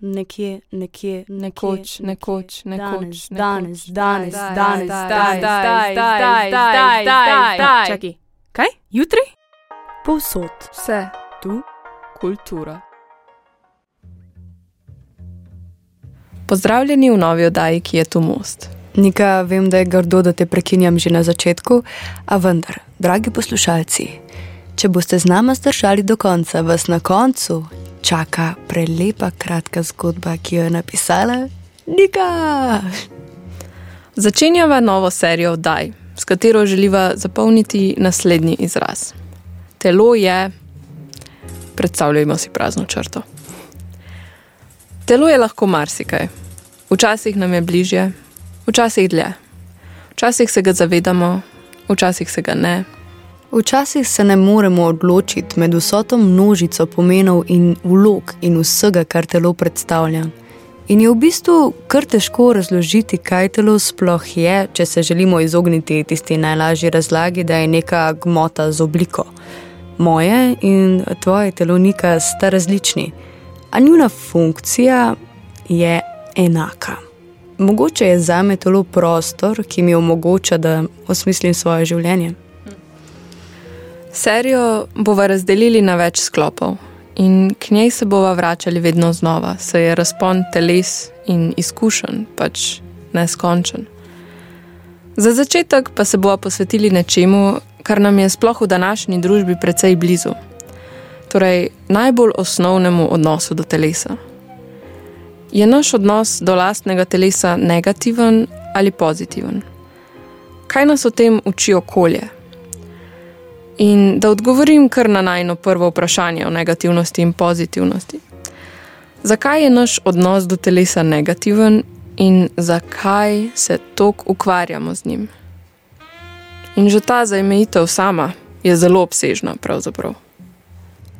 nekje, nekje, Nekoč, nekoč, nekoč, danes, danes, danes, zdaj, danes, danes, zdaj, zdaj, zdaj, zdaj. Čakaj, kaj? Jutri? Povsod. Vse, Tu? kultura. Pozdravljeni v novi oddaji, ki je tu most. Nika, vem, da je grdo, da te prekinjam že na začetku, a vendar, dragi poslušalci, če boste z nama zdržali do konca, vas na koncu čaka prelepa kratka zgodba, ki jo je napisala Nika. Začenjava novo serijo oddaj, s katero želiva zapolniti naslednji izraz. Telo je, predstavljajmo si prazno črto. Telo je lahko marsikaj. Včasih nam je bližje, včasih dlje. Včasih se ga zavedamo, včasih se ga ne. Včasih se ne moremo odločiti med vso to množico pomenov in vlog in vsega, kar telo predstavlja. In je v bistvu kar težko razložiti, kaj telo sploh je, če se želimo izogniti tisti najlažji razlagi, da je neka gmota z obliko. Moje in tvoje telo nika sta različni, a njuna funkcija je enaka. Mogoče je za me telo prostor, ki mi omogoča, da osmislim svoje življenje. Serijo bova razdelili na več sklopov in k njej se bova vračali vedno znova, saj je razpon teles in izkušenj pač neskončen. Za začetek pa se bova posvetili nečemu, kar nam je sploh v današnji družbi precej blizu, torej najbolj osnovnemu odnosu do telesa. Je naš odnos do lastnega telesa negativen ali pozitiven? Kaj nas o tem uči okolje? In da odgovorim kar na najno prvo vprašanje o negativnosti in pozitivnosti. Zakaj je naš odnos do telesa negativen in zakaj se tako ukvarjamo z njim? In že ta zajmejitev sama je zelo obsežna, pravzaprav.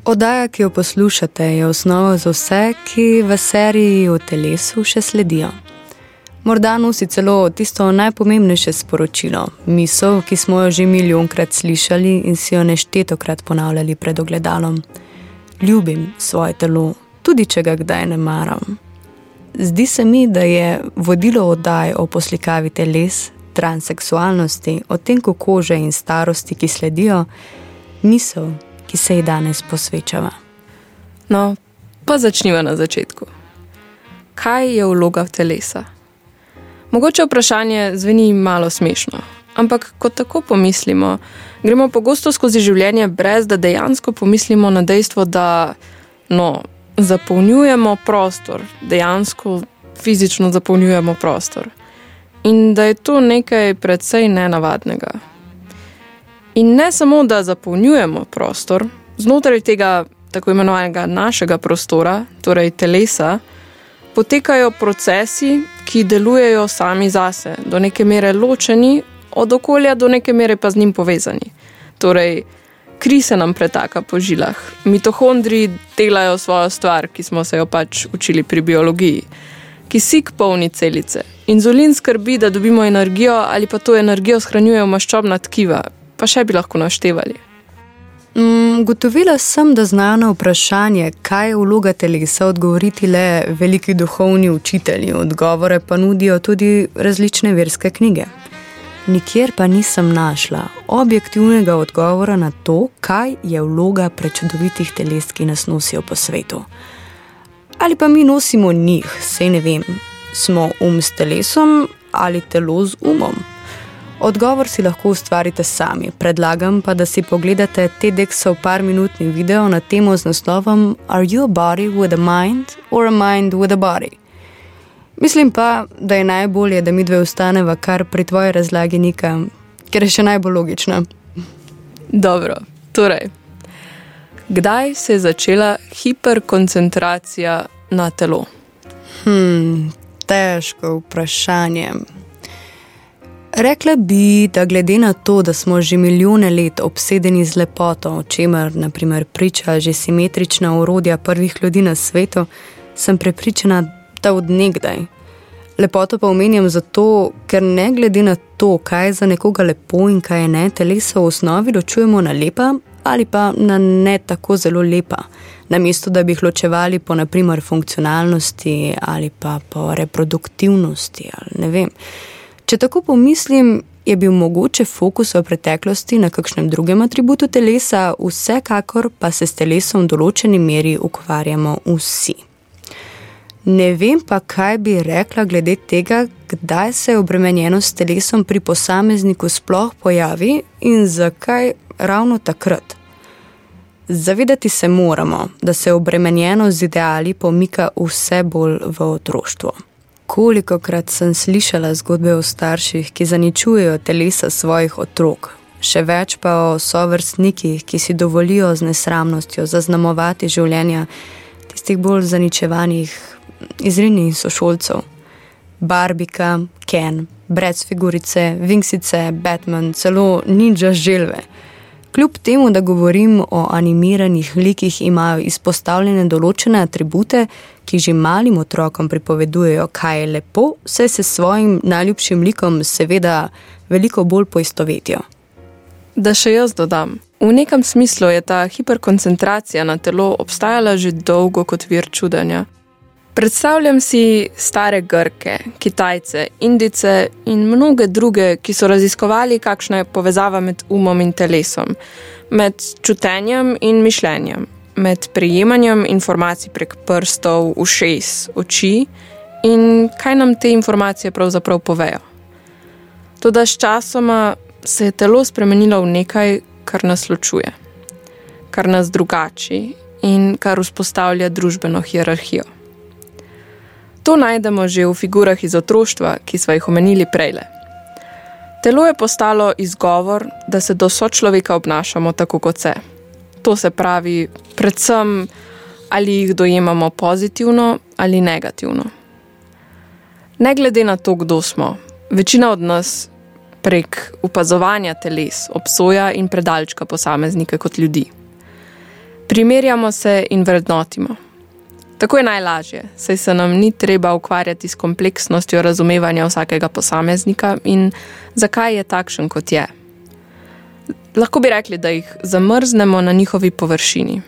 Oddaja, ki jo poslušate, je osnova za vse, ki v seriji o telesu še sledijo. Morda nosi celo tisto najpomembnejše sporočilo, misel, ki smo jo že milijonkrat slišali in si jo neštetokrat ponavljali pred ogledalom. Ljubim svoje telo, tudi če ga kdaj ne maram. Zdi se mi, da je vodilo oddaj o poslikavi teles, transseksualnosti, odtenku kože in starosti, ki sledijo, misel, ki se ji danes posvečava. No, pa začnimo na začetku. Kaj je vloga telesa? Mogoče vprašanje zveni malo smešno, ampak ko tako pomislimo, gremo pogosto skozi življenje, brez da dejansko pomislimo na dejstvo, da no, zapolnjujemo prostor, dejansko fizično zapolnjujemo prostor. In da je to nekaj precej nenavadnega. In ne samo, da zapolnjujemo prostor, znotraj tega tako imenovanega našega prostora, torej telesa, potekajo procesi, ki delujejo sami zase, do neke mere ločeni od okolja, do neke mere pa z njim povezani. Torej, kri se nam pretaka po žilah, mitohondri delajo svojo stvar, ki smo se jo pač učili pri biologiji. Kisik polni celice, inzulin skrbi, da dobimo energijo, ali pa to energijo shranjujejo maščobna tkiva, pa še bi lahko naštevali. Mm, gotovila sem, da znajo na vprašanje, kaj je vloga telesa, odgovoriti le veliki duhovni učitelji, odgovore pa nudijo tudi različne verske knjige. Nikjer pa nisem našla objektivnega odgovora na to, kaj je vloga prečudovitih teles, ki nas nosijo po svetu. Ali pa mi nosimo njih, sej ne vem, smo um s telesom ali telo z umom. Odgovor si lahko ustvarite sami, predlagam pa, da si pogledate TEDxov par minutni video na temo z naslovom Are you a body with a mind or a mind with a body? Mislim pa, da je najbolje, da mi dve ustaneva kar pri tvoji razlagi nika, ker je še najbolj logična. Dobro, torej, kdaj se je začela hiperkoncentracija na telo? Hmm, težko vprašanje. Rekla bi, da glede na to, da smo že milijone let obsedeni z lepoto, o čemer naprimer priča že simetrična urodja prvih ljudi na svetu, sem prepričana, da odnegdaj. Lepoto pa omenjam zato, ker ne glede na to, kaj je za nekoga lepo in kaj je ne, telesa v osnovi ločujemo na lepa ali pa na ne tako zelo lepa, namesto da bi jih ločevali po naprimer funkcionalnosti ali pa po reproduktivnosti. Če tako pomislim, je bil mogoče fokus v preteklosti na kakšnem drugem atributu telesa, vsekakor pa se s telesom v določeni meri ukvarjamo vsi. Ne vem pa, kaj bi rekla glede tega, kdaj se obremenjenost telesom pri posamezniku sploh pojavi in zakaj ravno takrat. Zavedati se moramo, da se obremenjenost z ideali pomika vse bolj v otroštvo. Kolikokrat sem slišala zgodbe o starših, ki zaničujejo telesa svojih otrok, še več pa o sovrstnikih, ki si dovolijo z nesramnostjo zaznamovati življenja tistih bolj zaničevanih izrednih sošolcev. Barbika, Ken, brez figurice, Vinksice, Batman, celo ninja želve. Kljub temu, da govorim o animiranih likih, imajo izpostavljene določene atribute, ki že malim otrokom pripovedujejo, kaj je lepo, se s svojim najljubšim likom seveda veliko bolj poistovetijo. Da še jaz dodam. V nekem smislu je ta hiperkoncentracija na telo obstajala že dolgo kot vir čudenja. Predstavljam si stare Grke, Kitajce, Indice in mnoge druge, ki so raziskovali, kakšna je povezava med umom in telesom, med čutenjem in mišljenjem, med prejemanjem informacij prek prstov, ušes, oči in kaj nam te informacije pravzaprav povejo. Toda s časoma se je telo spremenilo v nekaj, kar nas ločuje, kar nas drugači in kar vzpostavlja družbeno hierarhijo. To najdemo že v figurah iz otroštva, ki smo jih omenili prej. Telo je postalo izgovor, da se do sočloveka obnašamo tako kot se. To se pravi, predvsem ali jih dojemamo pozitivno ali negativno. Ne glede na to, kdo smo, večina od nas prek opazovanja teles obsoja in predalčka posameznike kot ljudi. Primerjamo se in vrednotimo. Tako je najlažje, saj se nam ni treba ukvarjati s kompleksnostjo razumevanja vsakega posameznika in zakaj je takšen, kot je. Lahko bi rekli, da jih zamrznemo na njihovi površini.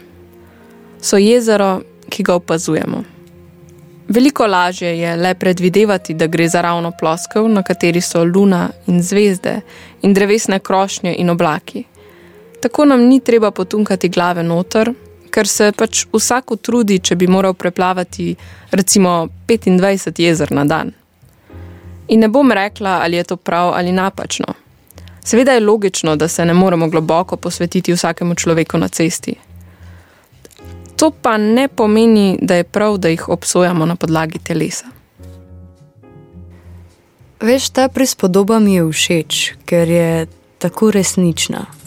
So jezero, ki ga opazujemo. Veliko lažje je le predvidevati, da gre za ravno ploskev, na kateri so luna in zvezde in drevesne krošnje in oblaki. Tako nam ni treba potunkati glave noter, ker se pač vsak trudi, če bi moral preplavati recimo 25 jezer na dan. In ne bom rekla, ali je to prav ali napačno. Seveda je logično, da se ne moremo globoko posvetiti vsakemu človeku na cesti. To pa ne pomeni, da je prav, da jih obsojamo na podlagi telesa. Veš, ta prispodoba mi je všeč, ker je tako resnična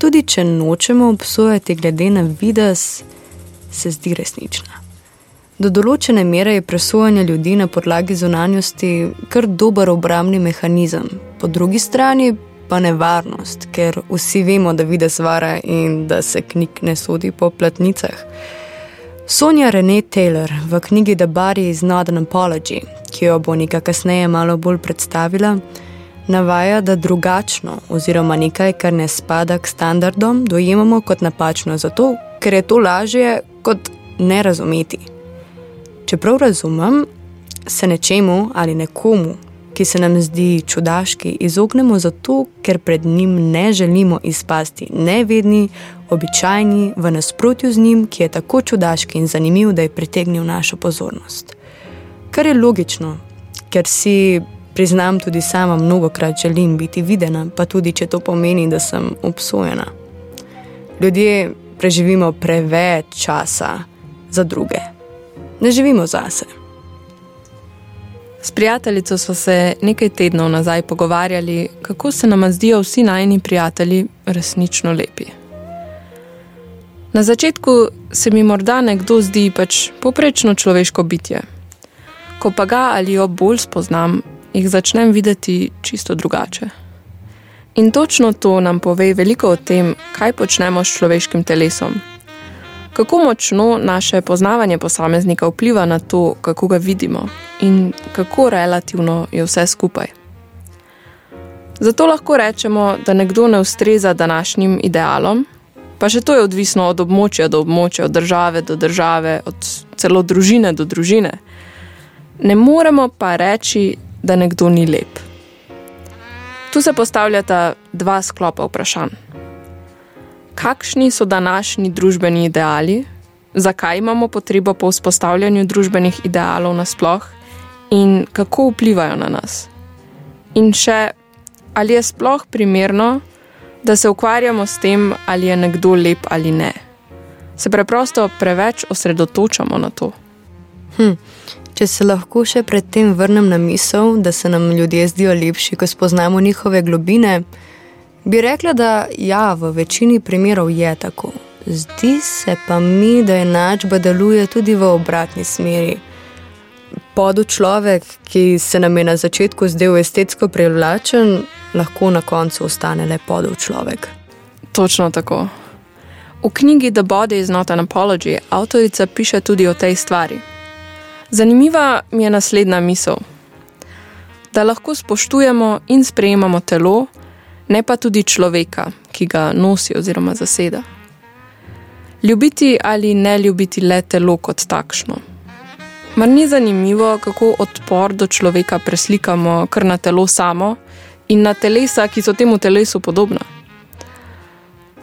tudi če nočemo obsojati glede na vides, se zdi resnična. Do določene mere je presojanje ljudi na podlagi zunanjosti kar dober obrambni mehanizem, po drugi strani pa nevarnost, ker vsi vemo, da vides vara in da se knjig ne sodi po platnicah. Sonja Renee Taylor v knjigi The Body is Not an Apology, ki jo bo nekaj kasneje malo bolj predstavila, navaja, da drugačno oziroma nekaj, kar ne spada k standardom, dojemamo kot napačno, zato ker je to lažje kot ne razumeti. Čeprav razumem, se nečemu ali nekomu, ki se nam zdi čudaški, izognemo zato, ker pred njim ne želimo izpasti nevedni, običajni, v nasprotju z njim, ki je tako čudaški in zanimiv, da je pritegnil našo pozornost. Kar je logično, ker si Priznam, tudi sama mnogo krat želim biti videna, pa tudi če to pomeni, da sem obsojena. Ljudje preživimo preveč časa za druge, ne živimo zase. S prijateljico smo se nekaj tednov nazaj pogovarjali, kako se nam zdijo vsi najni prijatelji resnično lepi. Na začetku se mi morda nekdo zdi pač poprečno človeško bitje. Ko pa ga ali jo bolj spoznam, jih začnem videti čisto drugače. In točno to nam pove veliko o tem, kaj počnemo s človeškim telesom. Kako močno naše poznavanje posameznika vpliva na to, kako ga vidimo in kako relativno je vse skupaj. Zato lahko rečemo, da nekdo ne ustreza današnjim idealom, Pa še to je odvisno od območja do območja, od države do države, od celo družine do družine. Ne moremo pa reči, da nekdo ni lep. Tu se postavljata dva sklopa vprašanj. Kakšni so današnji družbeni ideali, zakaj imamo potrebo po vzpostavljanju družbenih idealov nasploh in kako vplivajo na nas? In še, ali je sploh primerno, da se ukvarjamo s tem, ali je nekdo lep ali ne. Se preprosto preveč osredotočamo na to. Hm. Če se lahko še predtem vrnem na misel, da se nam ljudje zdijo lepši, ko spoznamo njihove globine, bi rekla, da ja, v večini primerov je tako. Zdi se pa mi, da enačba deluje tudi v obratni smeri. Podu človek, ki se nam je na začetku zdel estetsko privlačen, lahko na koncu ostane le podov človek. Točno tako. V knjigi The Body is Not an Apology avtorica piše tudi o tej stvari. Zanimiva mi je naslednja misel: da lahko spoštujemo in sprejemamo telo, ne pa tudi človeka, ki ga nosi oziroma zaseda. Ljubiti ali ne ljubiti le telo kot takšno. Mar ni zanimivo, kako odpor do človeka preslikamo kar na telo samo in na telesa, ki so temu telesu podobna.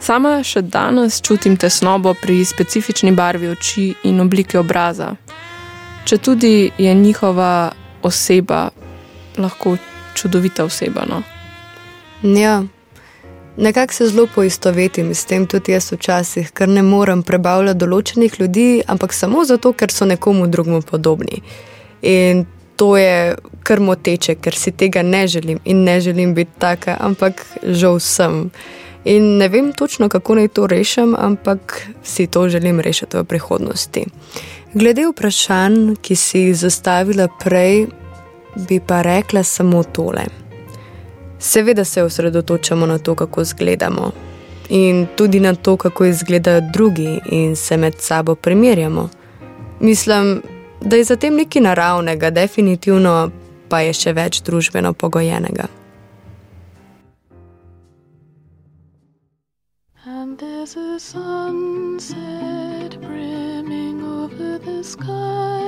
Sama še danes čutim tesnobo pri specifični barvi oči in obliki obraza, če tudi je njihova oseba lahko čudovita oseba. No? Ja, nekako se zelo poistovetim s tem, tudi jaz včasih, ker ne morem prebavljati določenih ljudi, ampak samo zato, ker so nekomu drugemu podobni. In to je kar moteče, ker si tega ne želim in ne želim biti taka, ampak žal sem. In ne vem točno, kako naj to rešim, ampak si to želim rešiti v prihodnosti. Glede vprašanj, ki si jih zastavila prej, bi pa rekla samo tole. Seveda se osredotočamo na to, kako izgledamo, in tudi na to, kako izgledajo drugi, in se med sabo primerjamo. Mislim, da je zatem nekaj naravnega, definitivno pa je še več družbeno pogojenega. And there's a sunset the sky,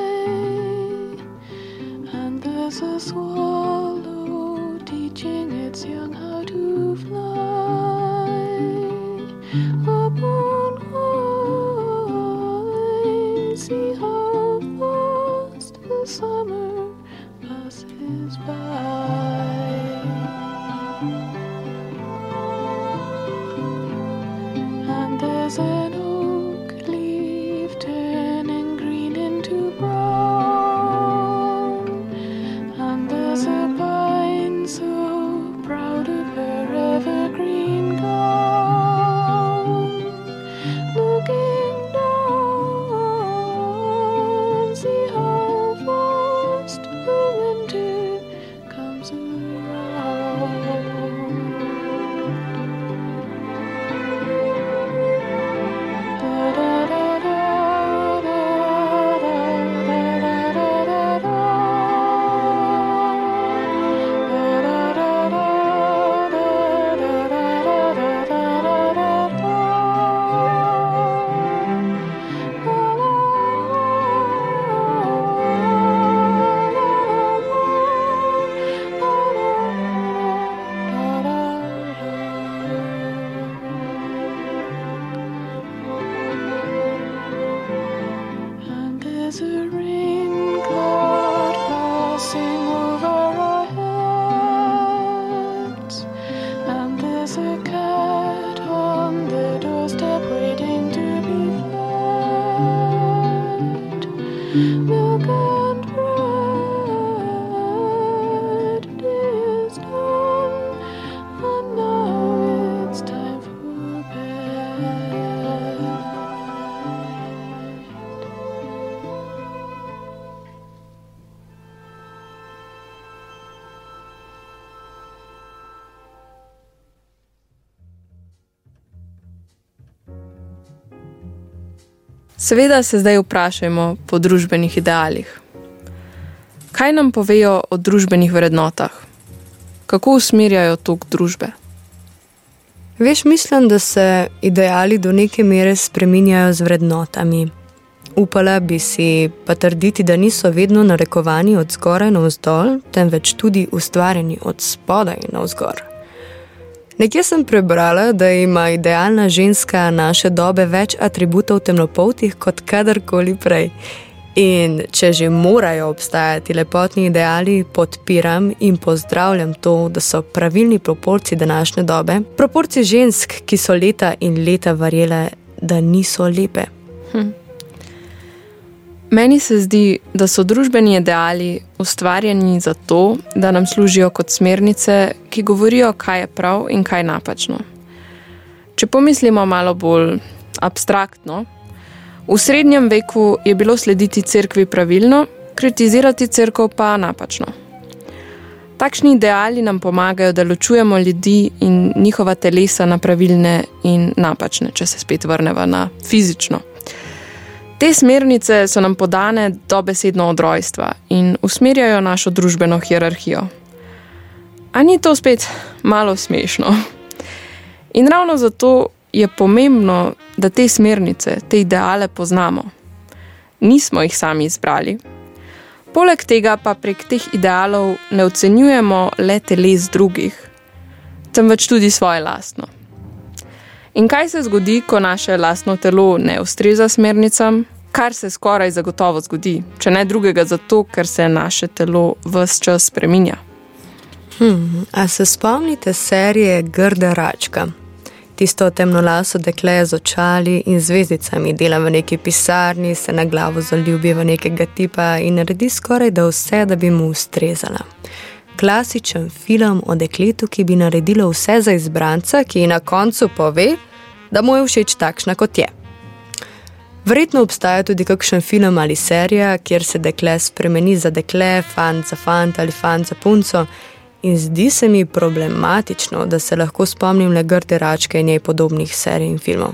and there's a swallow teaching its young how to fly. Upon high, see how fast the summer passes by. And there's an Seveda se zdaj vprašajmo po družbenih idealih. Kaj nam povejo o družbenih vrednotah? Kako usmerjajo tok družbe? Veš, mislim, da se ideali do neke mere spreminjajo z vrednotami. Upala bi si pa trditi, da niso vedno narekovani od zgoraj na vzdolj, temveč tudi ustvarjeni od spodaj na vzgor. Nekje sem prebrala, da ima idealna ženska naše dobe več atributov temnopoltih kot kadarkoli prej. In če že morajo obstajati lepotni ideali, podpiram in pozdravljam to, da so pravilni proporci današnje dobe, proporci žensk, ki so leta in leta verjele, da niso lepe. Hm. Meni se zdi, da so družbeni ideali ustvarjeni zato, da nam služijo kot smernice, ki govorijo, kaj je prav in kaj je napačno. Če pomislimo malo bolj abstraktno, v srednjem veku je bilo slediti cerkvi pravilno, kritizirati crkvo pa napačno. Takšni ideali nam pomagajo, da ločujemo ljudi in njihova telesa na pravilne in napačne, če se spet vrnemo na fizično. Te smernice so nam podane dobesedno od rojstva in usmerjajo našo družbeno hierarhijo. A ni to spet malo smešno? In ravno zato je pomembno, da te smernice, te ideale poznamo. Nismo jih sami izbrali. Poleg tega pa prek teh idealov ne ocenjujemo le teles drugih, temveč tudi svoje lastno. In kaj se zgodi, ko naše lastno telo ne ustreza smernicam, kar se skoraj zagotovo zgodi, če ne drugega zato, ker se naše telo vse čas spreminja. Hmm, a se spomnite serije Grda Račka? Tisto temnolaso dekle z očali in zvezdicami dela v neki pisarni, se na glavo zaljubi v nekega tipa in naredi skoraj da vse, da bi mu ustrezala. Klasičen film o dekletu, ki bi naredilo vse za izbranca, ki na koncu pove, da mu je všeč takšna, kot je. Verjetno obstaja tudi kakšen film ali serija, kjer se dekle spremeni za dekle, fant za fant ali fant za punco. In zdi se mi problematično, da se lahko spomnim le grde račke in njej podobnih serij in filmov.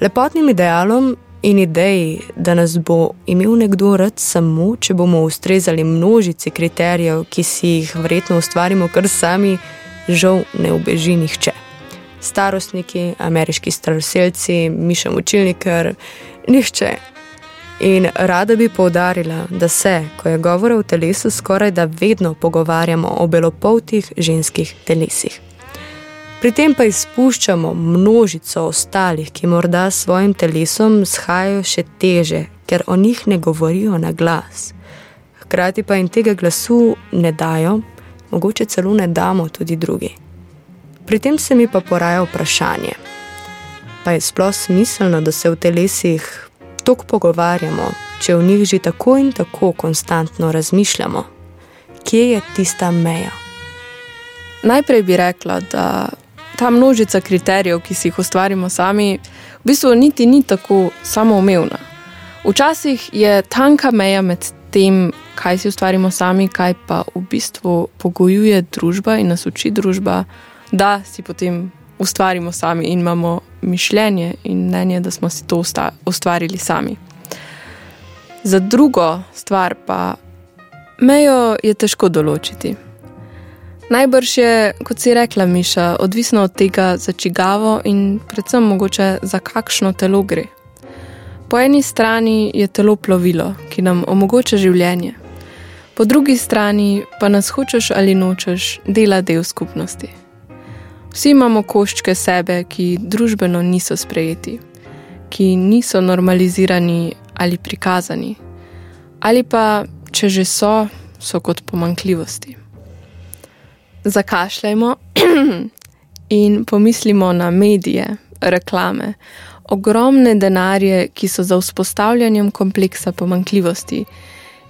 Lepotnim idealom in ideji, da nas bo imel nekdo rad samo, če bomo ustrezali množici kriterijev, ki si jih verjetno ustvarimo kar sami, žal ne ubeži nihče starostniki, ameriški staroseljci, mišem učilnikar, nihče. In rada bi povdarila, da se, ko je govora o telesu, skoraj da vedno pogovarjamo o belopoltih ženskih telesih. Pri tem pa izpuščamo množico ostalih, ki morda s svojim telesom shajajo še teže, ker o njih ne govorijo na glas. Hkrati pa jim tega glasu ne dajo, mogoče celo ne damo tudi drugi. Pri tem se mi pa poraja vprašanje, pa je sploh smiselno, da se v telesih tako pogovarjamo, če v njih že tako in tako konstantno razmišljamo, kje je tista meja. Najprej bi rekla, da ta množica kriterijev, ki si jih ustvarimo sami, v bistvu niti ni tako samoumevna. Včasih je tanka meja med tem, kaj si ustvarimo sami, kaj pa v bistvu pogojuje družba in nas uči družba da si potem ustvarimo sami in imamo mišljenje in mnenje, da smo si to ustvarili sami. Za drugo stvar pa mejo je težko določiti. Najbrž je, kot si rekla, Miša, odvisno od tega, za čigavo in predvsem mogoče za kakšno telo gre. Po eni strani je telo plovilo, ki nam omogoča življenje, po drugi strani pa nas hočeš ali nočeš dela del skupnosti. Vsi imamo koščke sebe, ki družbeno niso sprejeti, ki niso normalizirani ali prikazani, ali pa, če že so, so kot pomankljivosti. Zakašljajmo in pomislimo na medije, reklame, ogromne denarje, ki so za vzpostavljanjem kompleksa pomankljivosti.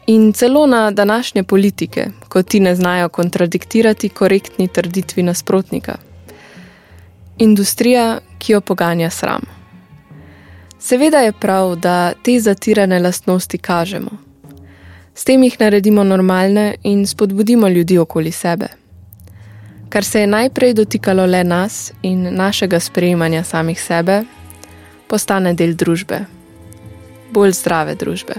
In celo na današnje politike, ko ti ne znajo kontradiktirati korektni trditvi nasprotnika industrija, ki jo poganja sram. Seveda je prav, da te zatirane lastnosti kažemo. S tem jih naredimo normalne in spodbudimo ljudi okoli sebe. Kar se je najprej dotikalo le nas in našega sprejemanja samih sebe, postane del družbe, bolj zdrave družbe.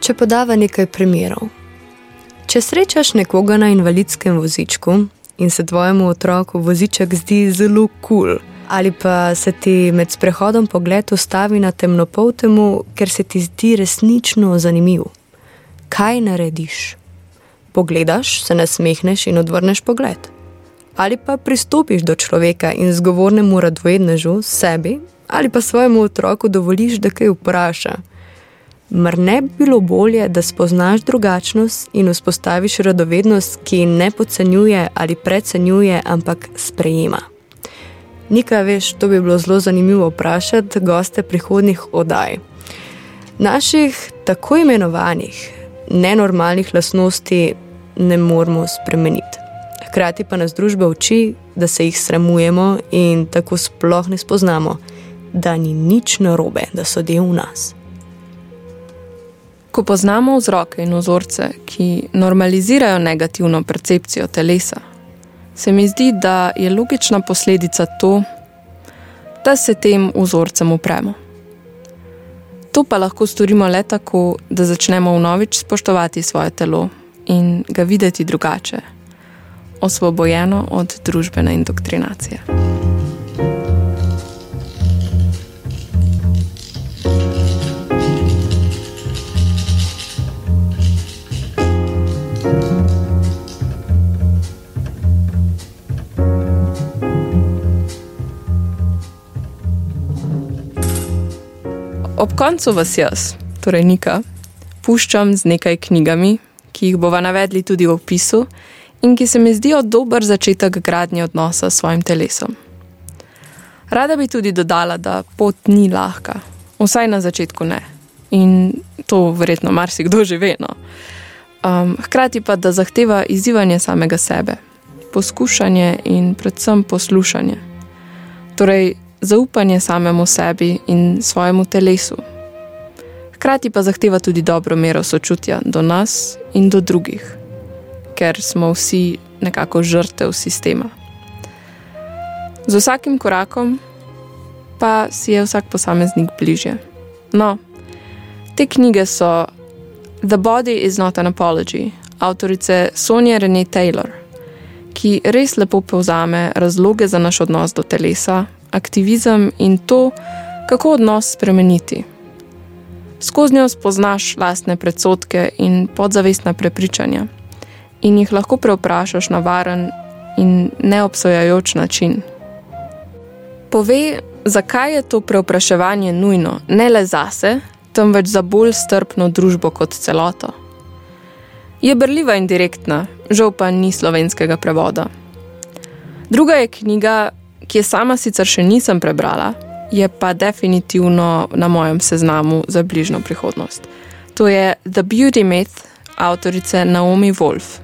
Če podava nekaj primerov. Če srečaš nekoga na invalidskem vozičku, in se tvojemu otroku voziček zdi zelo kul. Cool. Ali pa se ti med sprehodom pogled ustavi na temnopoltemu, ker se ti zdi resnično zanimiv. Kaj narediš? Pogledaš, se nasmehneš in odvrneš pogled. Ali pa pristopiš do človeka in zgovornemu radovednežu sebi, ali pa svojemu otroku dovoliš, da kaj vpraša. Mar ne bi bilo bolje, da spoznaš drugačnost in vzpostaviš radovednost, ki ne podcenjuje ali precenjuje, ampak sprejema? Nekaj veš, to bi bilo zelo zanimivo vprašati goste prihodnih oddaj. Naših tako imenovanih nenormalnih lastnosti ne moremo spremeniti. Hkrati pa nas družba uči, da se jih sramujemo in tako sploh ne spoznamo, da ni nič narobe, da so del nas. Ko poznamo vzroke in vzorce, ki normalizirajo negativno percepcijo telesa, se mi zdi, da je logična posledica to, da se tem vzorcem upremo. To pa lahko storimo le tako, da začnemo vnovič spoštovati svoje telo in ga videti drugače, osvobojeno od družbene indoktrinacije. Ob koncu vas jaz, torej Nika, puščam z nekaj knjigami, ki jih bova navedli tudi v opisu in ki se mi zdijo dober začetek gradnje odnosa s svojim telesom. Rada bi tudi dodala, da pot ni lahka, vsaj na začetku ne. In to verjetno marsikdo že ve. No. Um, hkrati pa, da zahteva izzivanje samega sebe, poskušanje in predvsem poslušanje. Torej, zaupanje samemu sebi in svojemu telesu. Hkrati pa zahteva tudi dobro mero sočutja do nas in do drugih, ker smo vsi nekako žrtev sistema. Z vsakim korakom pa si je vsak posameznik bližje. No, te knjige so The Body is Not an Apology, avtorice Sonja Renee Taylor, ki res lepo povzame razloge za naš odnos do telesa, aktivizem in to, kako odnos spremeniti. Skozi njo spoznaš lastne predsotke in podzavestna prepričanja in jih lahko preoprašaš na varen in neobsojajoč način. Pove, zakaj je to preopraševanje nujno ne le zase, temveč za bolj strpno družbo kot celoto. Je brljiva in direktna, žal pa ni slovenskega prevoda. Druga je knjiga ki je sama sicer še nisem prebrala, je pa definitivno na mojem seznamu za bližnjo prihodnost. To je The Beauty Myth avtorice Naomi Wolf.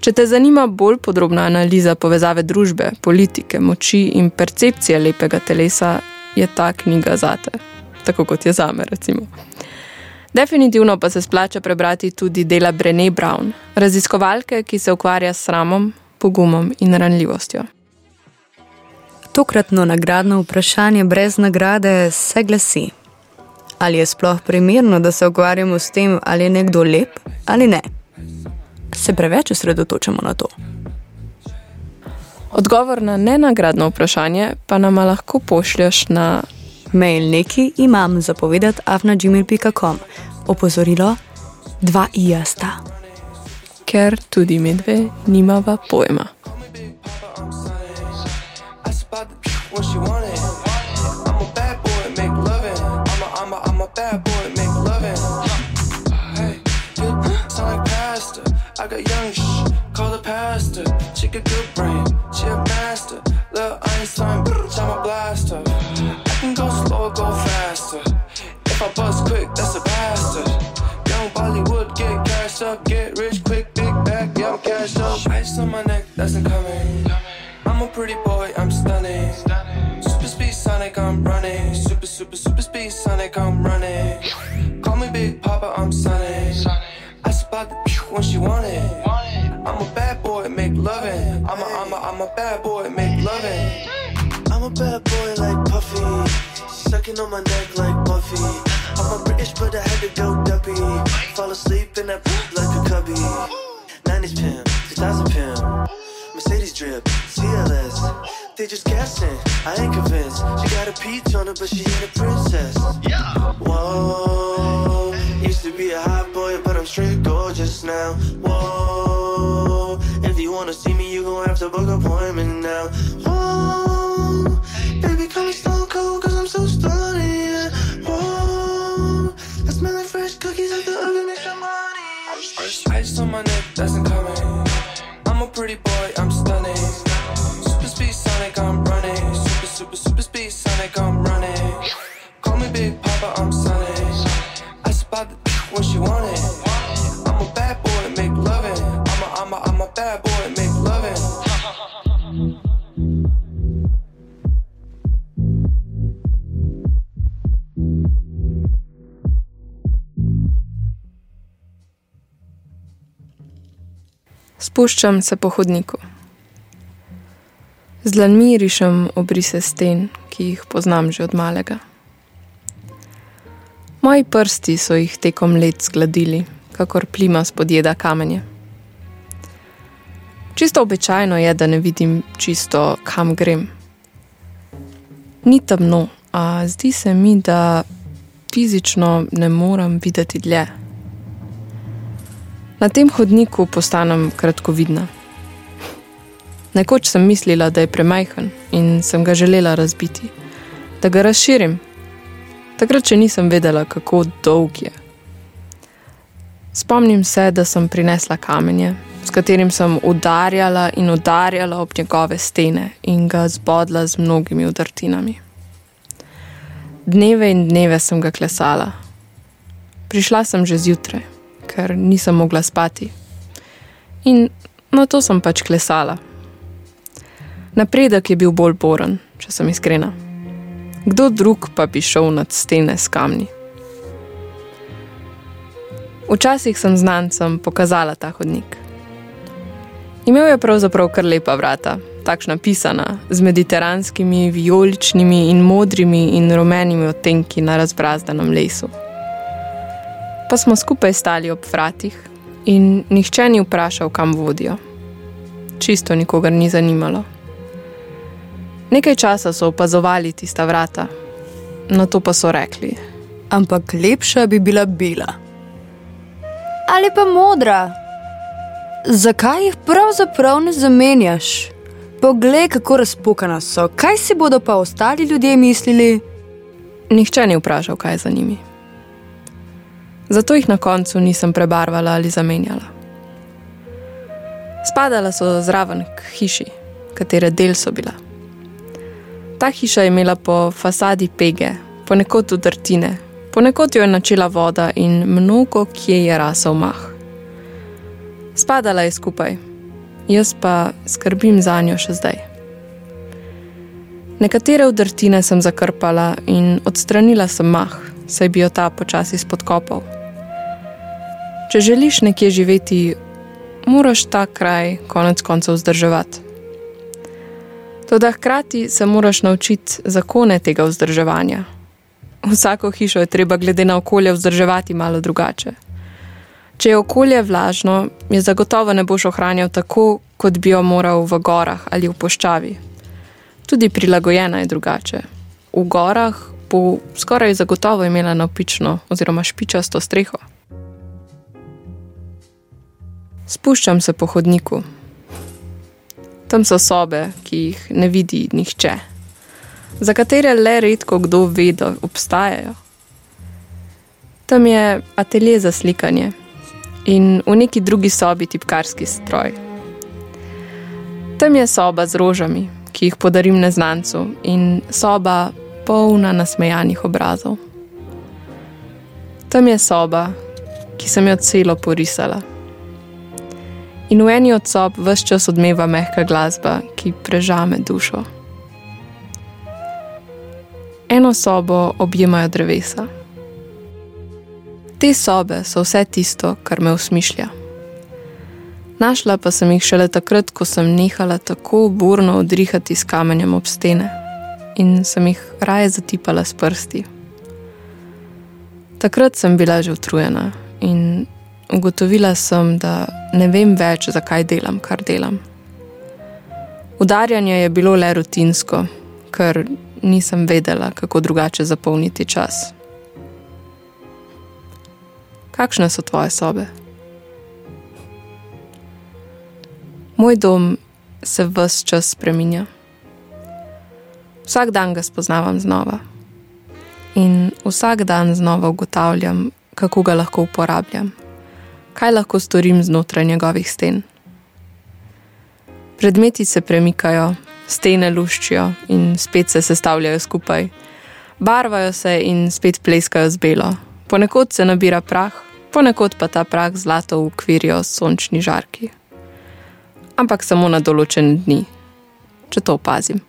Če te zanima bolj podrobna analiza povezave družbe, politike, moči in percepcije lepega telesa, je ta knjiga zate, tako kot je zame. Recimo. Definitivno pa se splača prebrati tudi dela Brené Brown, raziskovalke, ki se ukvarja s sramom, pogumom in ranljivostjo. Tokratno nagradno vprašanje brez nagrade se glasi: Ali je sploh primerno, da se ukvarjamo s tem, ali je nekdo lep ali ne? Se preveč osredotočamo na to. Odgovor na nenagradno vprašanje pa nam lahko pošlješ na mail neki imam zapovedati afnagmail.com. Opozorilo: dva ijasta. Ker tudi medve nimava pojma. What she wanted. I'm a bad boy, make loving. I'm a, I'm a, I'm a bad boy, make loving. Hey, sound like pastor. I got young shh, call the pastor. She got good brain, she a master. Little Einstein, bitch, I'm a blaster. I can go slow go faster. If I bust quick, that's a I ain't convinced. She got a peach on her, but she ain't a princess. Yeah. Whoa, used to be a hot boy, but I'm straight gorgeous now. Whoa, if you wanna see me, you gon' have to book an appointment now. Whoa, baby, call me stone cold, cause I'm so stunning. Yeah. Whoa, I smell like fresh cookies at the oven, make some money. Ice on my neck, doesn't coming. I'm a pretty boy, Spuščam se po hodniku. Z dlanmi rišem obrise sten, ki jih poznam že od malega. Moji prsti so jih tekom let zgladili, kakor plima spodjeda kamenje. Čisto običajno je, da ne vidim čisto, kam grem. Ni temno, a zdi se mi, da fizično ne morem videti dlje. Na tem hodniku postanem kratkovidna. Nekoč sem mislila, da je premajhen in sem ga želela razbiti, da ga razširim. Takrat še nisem vedela, kako dolg je. Spomnim se, da sem prinesla kamenje, s katerim sem udarjala in udarjala ob njegove stene in ga zbodla z mnogimi udartinami. Dneve in dneve sem ga klesala. Prišla sem že zjutraj, ker nisem mogla spati. In na to sem pač klesala. Napredek je bil bolj boren, če sem iskrena. Kdo drug pa bi šel nad stene s kamni? Včasih sem znancem pokazala ta hodnik. Imel je pravzaprav kar lepa vrata, takšna pisana, z mediteranskimi, vijoličnimi in modrimi in rumenimi odtenki na razbrazdanem lesu. Pa smo skupaj stali ob vratih in nihče ni vprašal, kam vodijo. Čisto nikogar ni zanimalo. Nekaj časa so opazovali tista vrata, na to pa so rekli: Ampak lepša bi bila bela. Ali pa modra. Zakaj jih pravzaprav ne zamenjaš? Poglej, kako razpokana so, kaj si bodo pa ostali ljudje mislili? Nihče ni vprašal, kaj je za njimi. Zato jih na koncu nisem prebarvala ali zamenjala. Spadala so zraven k hiši, katere del so bila. Ta hiša je imela po fasadi pege, ponekod udrtine, ponekod jo je načela voda in mnogo kje je rasel mah. Spadala je skupaj, jaz pa skrbim za njo še zdaj. Nekatere udrtine sem zakrpala in odstranila sem mah, saj bi jo ta počasi spodkopal. Če želiš nekje živeti, moraš ta kraj konec koncev vzdrževati. Toda hkrati se moraš naučiti zakone tega vzdrževanja. Vsako hišo je treba glede na okolje vzdrževati malo drugače. Če je okolje vlažno, je zagotovo ne boš ohranjal tako, kot bi jo moral v gorah ali v poščavi. Tudi prilagojena je drugače. V gorah bo skoraj zagotovo imela napično oziroma špičasto streho. Spuščam se po hodniku. Tam so sobe, ki jih ne vidi nihče, za katere le redko kdo ve, da obstajajo. Tam je atelje za slikanje in v neki drugi sobi tipkarski stroj. Tam je soba z rožami, ki jih podarim neznancu, in soba polna nasmejanih obrazov. Tam je soba, ki sem jo celo porisala. In v eni od sob vse čas odmeva mehka glasba, ki prežame dušo. Eno sobo objemajo drevesa. Te sobe so vse tisto, kar me usmišlja. Našla pa sem jih šele takrat, ko sem nehala tako burno odrihati s kamenjem ob stene in sem jih raje zatipala s prsti. Takrat sem bila že utrujena in ugotovila sem, da ne vem več, zakaj delam, kar delam. Udarjanje je bilo le rutinsko, ker nisem vedela, kako drugače zapolniti čas. Kakšne so tvoje sobe? Moj dom se vse čas spreminja. Vsak dan ga spoznavam znova. In vsak dan znova ugotavljam, kako ga lahko uporabljam, kaj lahko storim znotraj njegovih sten. Predmeti se premikajo, stene luščijo in spet se sestavljajo skupaj, barvajo se in spet pleskajo z belo. Ponekod se nabira prah, ponekod pa ta prah zlato ukvirjo sončni žarki. Ampak samo na določen dni, če to opazim.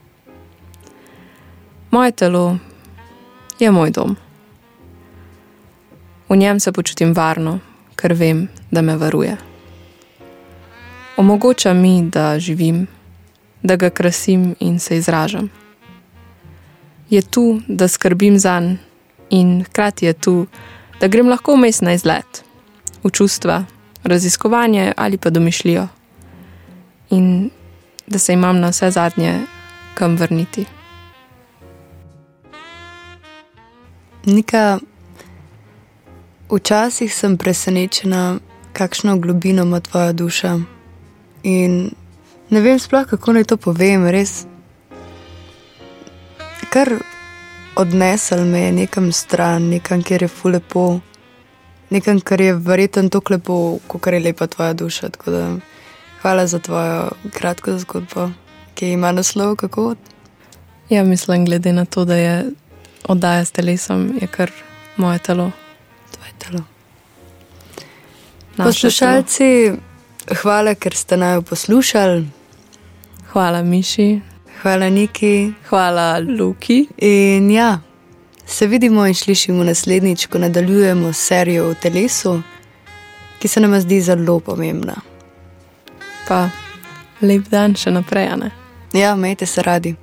Moje telo je moj dom. V njem se počutim varno, ker vem, da me varuje. Omogoča mi, da živim, da ga krasim in se izražam. Je tu, da skrbim za njega, in hkrati je tu, da grem lahko vmes na izlet, v čustva, raziskovanje ali pa domišljijo, in da se imam na vse zadnje kam vrniti. Nika, včasih sem presenečena, kakšno globino ima tvoja duša. In ne vem sploh, kako naj to povem, res. Kar odnesel me je nekam stran, nekam, kjer je fulepo, nekam, kar je verjetno tako lepo, kot je lepa tvoja duša. Tako da hvala za tvojo kratko zgodbo, ki ima naslov kako. Ja, mislim, glede na to, da je oddaja s telesom, je kar moje telo. Tvoje telo. Poslušalci, hvala, ker ste naj poslušali. Hvala, Miši. Hvala, Niki. Hvala, Luki. In ja, se vidimo in slišimo naslednjič, ko nadaljujemo serijo v telesu, ki se nam zdi zelo pomembna. Pa lep dan še naprej, ne? Ja, majte se radi.